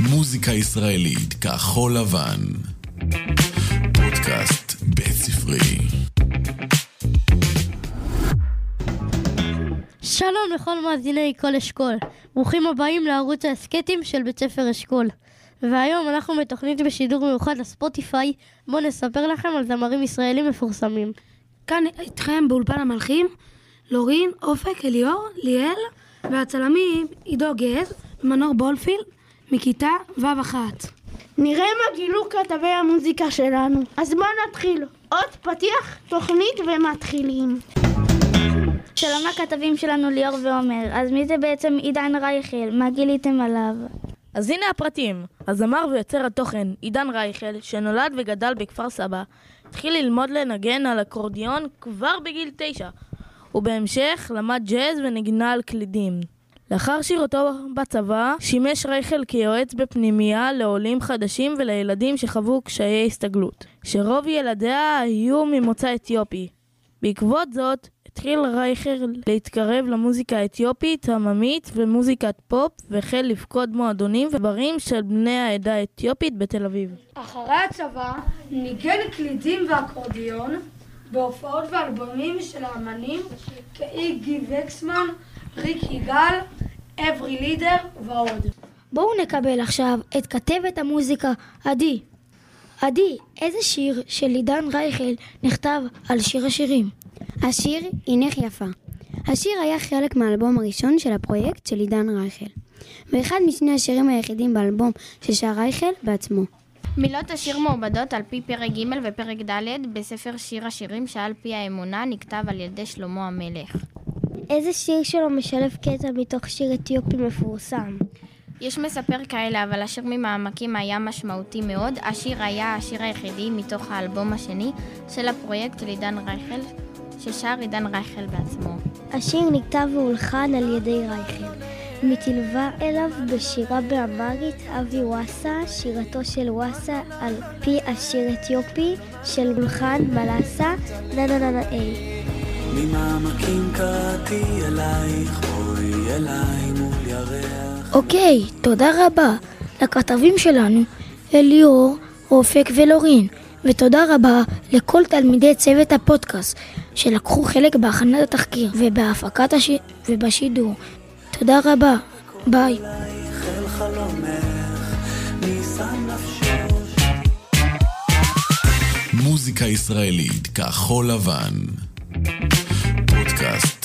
מוזיקה ישראלית כחול לבן. פודקאסט בית ספרי. שלום לכל מאזיני כל אשכול. ברוכים הבאים לערוץ ההסכתים של בית ספר אשכול. והיום אנחנו בתוכנית בשידור מיוחד לספוטיפיי, בואו נספר לכם על זמרים ישראלים מפורסמים. כאן איתכם באולפן המלכים, לורין, אופק, אליאור, ליאל, והצלמים עידו גז ומנור בולפילד מכיתה ו'1. נראה מה גילו כתבי המוזיקה שלנו. אז בואו נתחיל. עוד פתיח, תוכנית ומתחילים. שלום לכתבים שלנו ליאור ועומר, אז מי זה בעצם עידן רייכל? מה גיליתם עליו? אז הנה הפרטים. הזמר ויוצר התוכן עידן רייכל, שנולד וגדל בכפר סבא, התחיל ללמוד לנגן על אקורדיון כבר בגיל תשע, ובהמשך למד ג'אז ונגנה על קלידים. לאחר שירותו בצבא, שימש רייכל כיועץ בפנימייה לעולים חדשים ולילדים שחוו קשיי הסתגלות, שרוב ילדיה היו ממוצא אתיופי. בעקבות זאת, התחיל רייכל להתקרב למוזיקה האתיופית, עממית ומוזיקת פופ, והחל לפקוד מועדונים וברים של בני העדה האתיופית בתל אביב. אחרי הצבא ניגן קלידים ואקורדיון בהופעות ואלבומים של האמנים כאיגי וקסמן, ריק יגאל, אברי לידר ועוד. בואו נקבל עכשיו את כתבת המוזיקה, עדי. עדי, איזה שיר של עידן רייכל נכתב על שיר השירים? השיר "הנך יפה". השיר היה חלק מהאלבום הראשון של הפרויקט של עידן רייכל, ואחד משני השירים היחידים באלבום ששר רייכל בעצמו. מילות השיר מעובדות על פי פרק ג' ופרק ד' בספר שיר השירים שעל פי האמונה נכתב על ידי שלמה המלך. איזה שיר שלו משלב קטע מתוך שיר אתיופי מפורסם? יש מספר כאלה, אבל השיר ממעמקים היה משמעותי מאוד. השיר היה השיר היחידי מתוך האלבום השני של הפרויקט של עידן רייכל, ששר עידן רייכל בעצמו. השיר נכתב והולחן על ידי רייכל. מתלווה אליו בשירה באמרית אבי וואסה, שירתו של וואסה על פי השיר אתיופי של הולחן מלאסה, נה נה נה נה איי. ממעמקים קראתי אלייך, בואי אליי מול ירח. אוקיי, תודה רבה לכתבים שלנו, אליאור, אופק ולורין, ותודה רבה לכל תלמידי צוות הפודקאסט שלקחו חלק בהכנת התחקיר ובהפקת הש... ובשידור. תודה רבה, ביי. מוזיקה ישראלית כחול לבן. פודקאסט בית ספרי.